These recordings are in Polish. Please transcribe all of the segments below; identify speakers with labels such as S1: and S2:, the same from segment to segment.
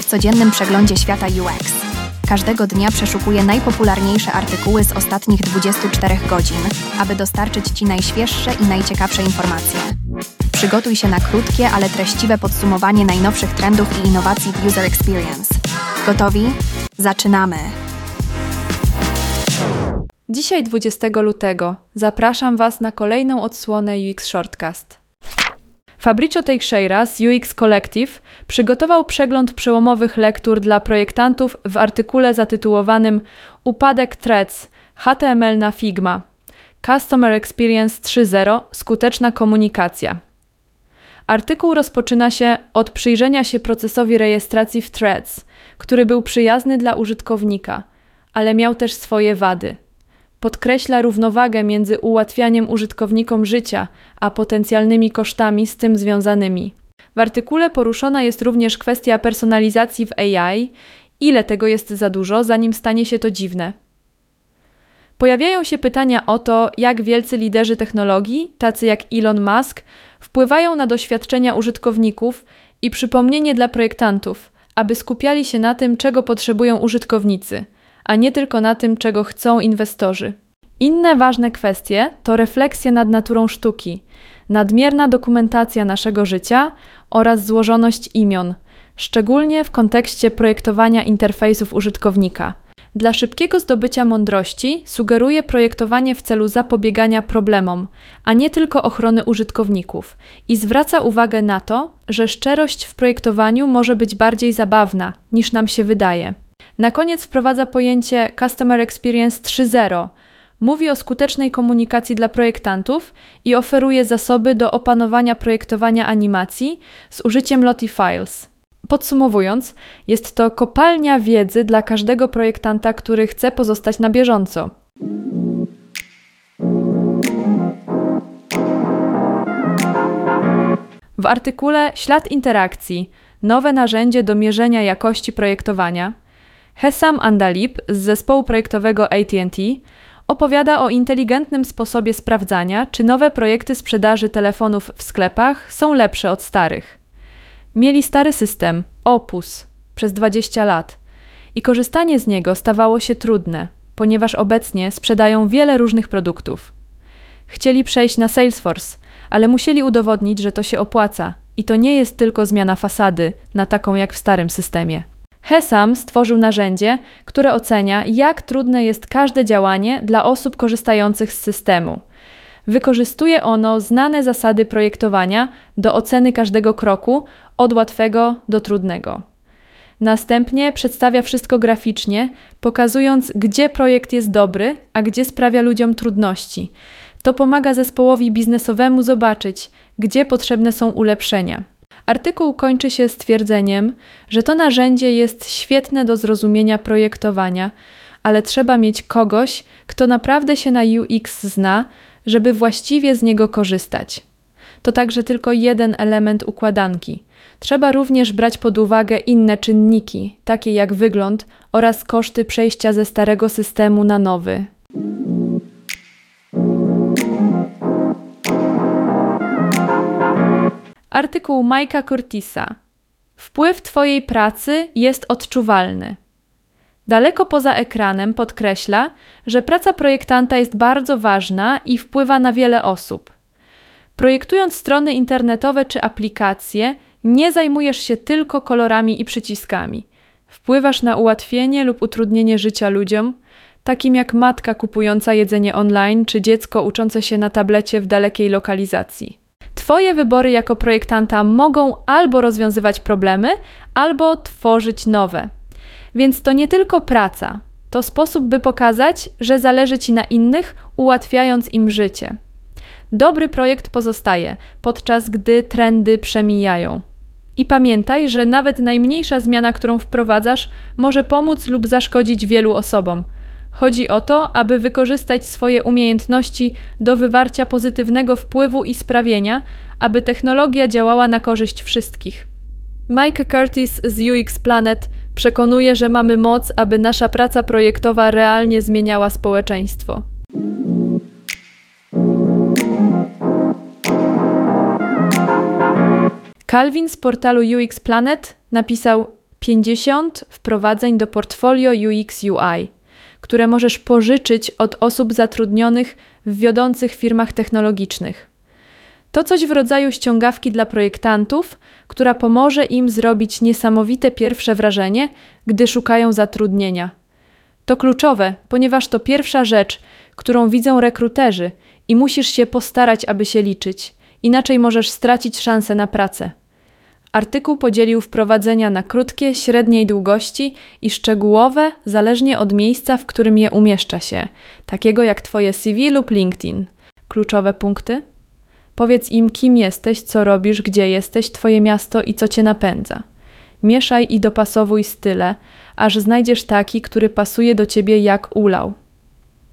S1: W codziennym przeglądzie świata UX. Każdego dnia przeszukuję najpopularniejsze artykuły z ostatnich 24 godzin, aby dostarczyć Ci najświeższe i najciekawsze informacje. Przygotuj się na krótkie, ale treściwe podsumowanie najnowszych trendów i innowacji w User Experience. Gotowi? Zaczynamy!
S2: Dzisiaj 20 lutego zapraszam Was na kolejną odsłonę UX Shortcast. Fabricio Teixeira z UX Collective przygotował przegląd przełomowych lektur dla projektantów w artykule zatytułowanym Upadek Threads HTML na Figma Customer Experience 3.0 Skuteczna komunikacja. Artykuł rozpoczyna się od przyjrzenia się procesowi rejestracji w Threads, który był przyjazny dla użytkownika, ale miał też swoje wady – podkreśla równowagę między ułatwianiem użytkownikom życia, a potencjalnymi kosztami z tym związanymi. W artykule poruszona jest również kwestia personalizacji w AI, ile tego jest za dużo, zanim stanie się to dziwne. Pojawiają się pytania o to, jak wielcy liderzy technologii, tacy jak Elon Musk, wpływają na doświadczenia użytkowników i przypomnienie dla projektantów, aby skupiali się na tym, czego potrzebują użytkownicy – a nie tylko na tym, czego chcą inwestorzy. Inne ważne kwestie to refleksja nad naturą sztuki, nadmierna dokumentacja naszego życia oraz złożoność imion, szczególnie w kontekście projektowania interfejsów użytkownika. Dla szybkiego zdobycia mądrości sugeruje projektowanie w celu zapobiegania problemom, a nie tylko ochrony użytkowników, i zwraca uwagę na to, że szczerość w projektowaniu może być bardziej zabawna niż nam się wydaje. Na koniec wprowadza pojęcie Customer Experience 3.0. Mówi o skutecznej komunikacji dla projektantów i oferuje zasoby do opanowania projektowania animacji z użyciem Lottie Files. Podsumowując, jest to kopalnia wiedzy dla każdego projektanta, który chce pozostać na bieżąco. W artykule Ślad interakcji nowe narzędzie do mierzenia jakości projektowania Hesam Andalib z zespołu projektowego AT&T opowiada o inteligentnym sposobie sprawdzania, czy nowe projekty sprzedaży telefonów w sklepach są lepsze od starych. Mieli stary system, Opus, przez 20 lat i korzystanie z niego stawało się trudne, ponieważ obecnie sprzedają wiele różnych produktów. Chcieli przejść na Salesforce, ale musieli udowodnić, że to się opłaca i to nie jest tylko zmiana fasady na taką jak w starym systemie. Hesam stworzył narzędzie, które ocenia, jak trudne jest każde działanie dla osób korzystających z systemu. Wykorzystuje ono znane zasady projektowania do oceny każdego kroku, od łatwego do trudnego. Następnie przedstawia wszystko graficznie, pokazując, gdzie projekt jest dobry, a gdzie sprawia ludziom trudności. To pomaga zespołowi biznesowemu zobaczyć, gdzie potrzebne są ulepszenia. Artykuł kończy się stwierdzeniem, że to narzędzie jest świetne do zrozumienia projektowania, ale trzeba mieć kogoś, kto naprawdę się na UX zna, żeby właściwie z niego korzystać. To także tylko jeden element układanki. Trzeba również brać pod uwagę inne czynniki, takie jak wygląd oraz koszty przejścia ze starego systemu na nowy. Artykuł Majka Curtisa. Wpływ Twojej pracy jest odczuwalny. Daleko poza ekranem podkreśla, że praca projektanta jest bardzo ważna i wpływa na wiele osób. Projektując strony internetowe czy aplikacje, nie zajmujesz się tylko kolorami i przyciskami. Wpływasz na ułatwienie lub utrudnienie życia ludziom, takim jak matka kupująca jedzenie online czy dziecko uczące się na tablecie w dalekiej lokalizacji. Twoje wybory jako projektanta mogą albo rozwiązywać problemy, albo tworzyć nowe. Więc to nie tylko praca, to sposób, by pokazać, że zależy Ci na innych, ułatwiając im życie. Dobry projekt pozostaje, podczas gdy trendy przemijają. I pamiętaj, że nawet najmniejsza zmiana, którą wprowadzasz, może pomóc lub zaszkodzić wielu osobom. Chodzi o to, aby wykorzystać swoje umiejętności do wywarcia pozytywnego wpływu i sprawienia, aby technologia działała na korzyść wszystkich. Mike Curtis z UX Planet przekonuje, że mamy moc, aby nasza praca projektowa realnie zmieniała społeczeństwo. Calvin z portalu UX Planet napisał: 50 wprowadzeń do portfolio UX UI, które możesz pożyczyć od osób zatrudnionych w wiodących firmach technologicznych. To coś w rodzaju ściągawki dla projektantów, która pomoże im zrobić niesamowite pierwsze wrażenie, gdy szukają zatrudnienia. To kluczowe, ponieważ to pierwsza rzecz, którą widzą rekruterzy i musisz się postarać, aby się liczyć, inaczej możesz stracić szansę na pracę. Artykuł podzielił wprowadzenia na krótkie, średniej długości i szczegółowe, zależnie od miejsca, w którym je umieszcza się, takiego jak Twoje CV lub LinkedIn. Kluczowe punkty? Powiedz im, kim jesteś, co robisz, gdzie jesteś, Twoje miasto i co Cię napędza. Mieszaj i dopasowuj style, aż znajdziesz taki, który pasuje do Ciebie jak ulał.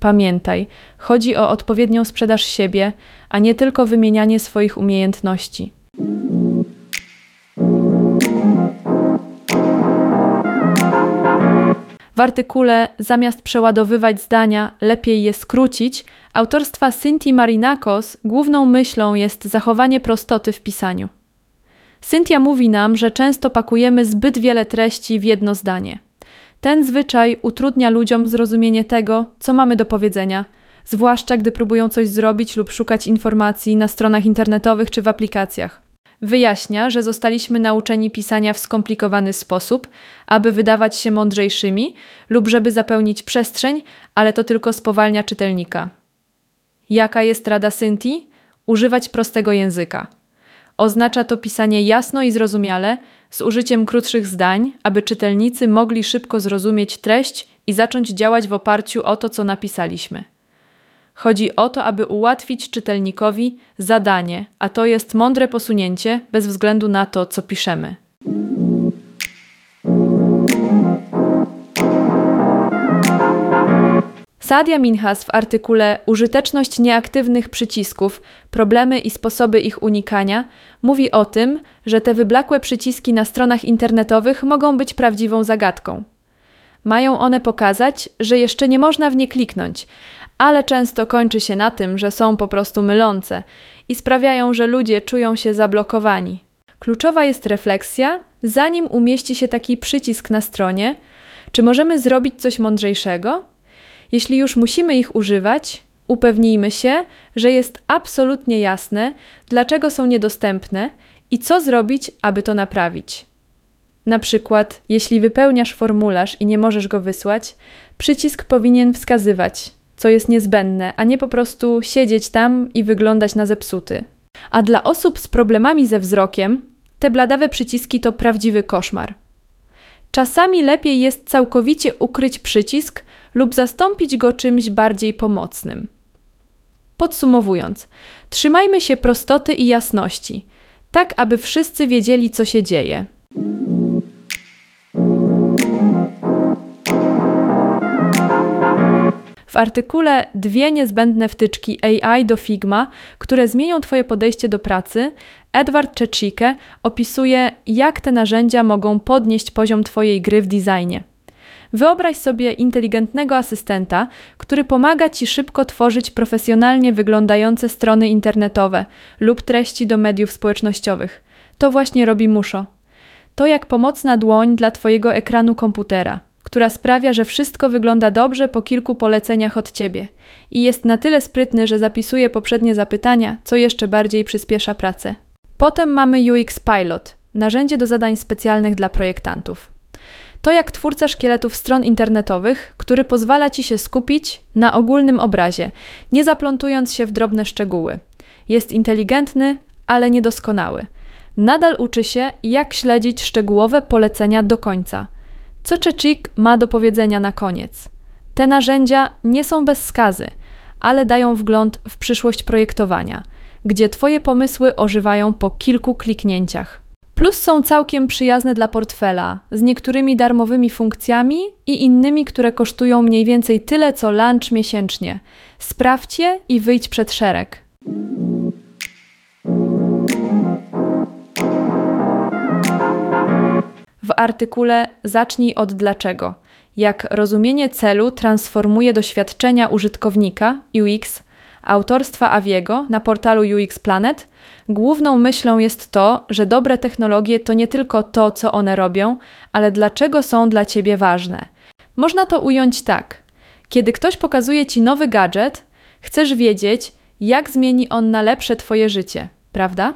S2: Pamiętaj, chodzi o odpowiednią sprzedaż siebie, a nie tylko wymienianie swoich umiejętności. W artykule zamiast przeładowywać zdania, lepiej je skrócić, autorstwa Cynthia Marinakos główną myślą jest zachowanie prostoty w pisaniu. Cynthia mówi nam, że często pakujemy zbyt wiele treści w jedno zdanie. Ten zwyczaj utrudnia ludziom zrozumienie tego, co mamy do powiedzenia, zwłaszcza gdy próbują coś zrobić lub szukać informacji na stronach internetowych czy w aplikacjach. Wyjaśnia, że zostaliśmy nauczeni pisania w skomplikowany sposób, aby wydawać się mądrzejszymi lub żeby zapełnić przestrzeń, ale to tylko spowalnia czytelnika. Jaka jest rada Synti? Używać prostego języka. Oznacza to pisanie jasno i zrozumiale, z użyciem krótszych zdań, aby czytelnicy mogli szybko zrozumieć treść i zacząć działać w oparciu o to, co napisaliśmy. Chodzi o to, aby ułatwić czytelnikowi zadanie, a to jest mądre posunięcie bez względu na to, co piszemy. Sadia Minhas w artykule Użyteczność nieaktywnych przycisków, problemy i sposoby ich unikania mówi o tym, że te wyblakłe przyciski na stronach internetowych mogą być prawdziwą zagadką. Mają one pokazać, że jeszcze nie można w nie kliknąć, ale często kończy się na tym, że są po prostu mylące i sprawiają, że ludzie czują się zablokowani. Kluczowa jest refleksja, zanim umieści się taki przycisk na stronie, czy możemy zrobić coś mądrzejszego? Jeśli już musimy ich używać, upewnijmy się, że jest absolutnie jasne, dlaczego są niedostępne i co zrobić, aby to naprawić. Na przykład, jeśli wypełniasz formularz i nie możesz go wysłać, przycisk powinien wskazywać, co jest niezbędne, a nie po prostu siedzieć tam i wyglądać na zepsuty. A dla osób z problemami ze wzrokiem, te bladawe przyciski to prawdziwy koszmar. Czasami lepiej jest całkowicie ukryć przycisk lub zastąpić go czymś bardziej pomocnym. Podsumowując, trzymajmy się prostoty i jasności, tak aby wszyscy wiedzieli, co się dzieje. W artykule Dwie niezbędne wtyczki AI do Figma, które zmienią Twoje podejście do pracy, Edward Czeczike opisuje, jak te narzędzia mogą podnieść poziom Twojej gry w designie. Wyobraź sobie inteligentnego asystenta, który pomaga Ci szybko tworzyć profesjonalnie wyglądające strony internetowe lub treści do mediów społecznościowych. To właśnie robi Muszo. To jak pomocna dłoń dla Twojego ekranu komputera która sprawia, że wszystko wygląda dobrze po kilku poleceniach od ciebie i jest na tyle sprytny, że zapisuje poprzednie zapytania, co jeszcze bardziej przyspiesza pracę. Potem mamy UX Pilot, narzędzie do zadań specjalnych dla projektantów. To jak twórca szkieletów stron internetowych, który pozwala ci się skupić na ogólnym obrazie, nie zaplątując się w drobne szczegóły. Jest inteligentny, ale niedoskonały. Nadal uczy się, jak śledzić szczegółowe polecenia do końca – co Czeczik ma do powiedzenia na koniec? Te narzędzia nie są bez skazy, ale dają wgląd w przyszłość projektowania, gdzie Twoje pomysły ożywają po kilku kliknięciach. Plus są całkiem przyjazne dla portfela, z niektórymi darmowymi funkcjami i innymi, które kosztują mniej więcej tyle co lunch miesięcznie. Sprawdźcie i wyjdź przed szereg. W artykule Zacznij od dlaczego. Jak rozumienie celu transformuje doświadczenia użytkownika UX autorstwa Aviego na portalu UX Planet Główną myślą jest to, że dobre technologie to nie tylko to, co one robią, ale dlaczego są dla ciebie ważne. Można to ująć tak. Kiedy ktoś pokazuje ci nowy gadżet, chcesz wiedzieć, jak zmieni on na lepsze twoje życie, prawda?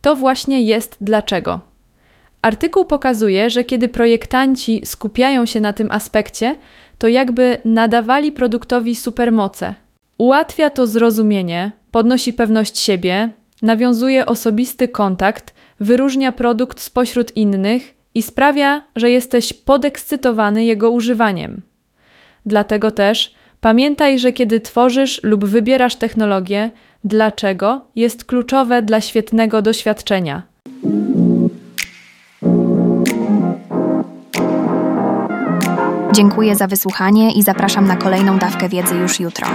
S2: To właśnie jest dlaczego. Artykuł pokazuje, że kiedy projektanci skupiają się na tym aspekcie, to jakby nadawali produktowi supermoce. Ułatwia to zrozumienie, podnosi pewność siebie, nawiązuje osobisty kontakt, wyróżnia produkt spośród innych i sprawia, że jesteś podekscytowany jego używaniem. Dlatego też pamiętaj, że kiedy tworzysz lub wybierasz technologię, dlaczego jest kluczowe dla świetnego doświadczenia.
S1: Dziękuję za wysłuchanie i zapraszam na kolejną dawkę wiedzy już jutro.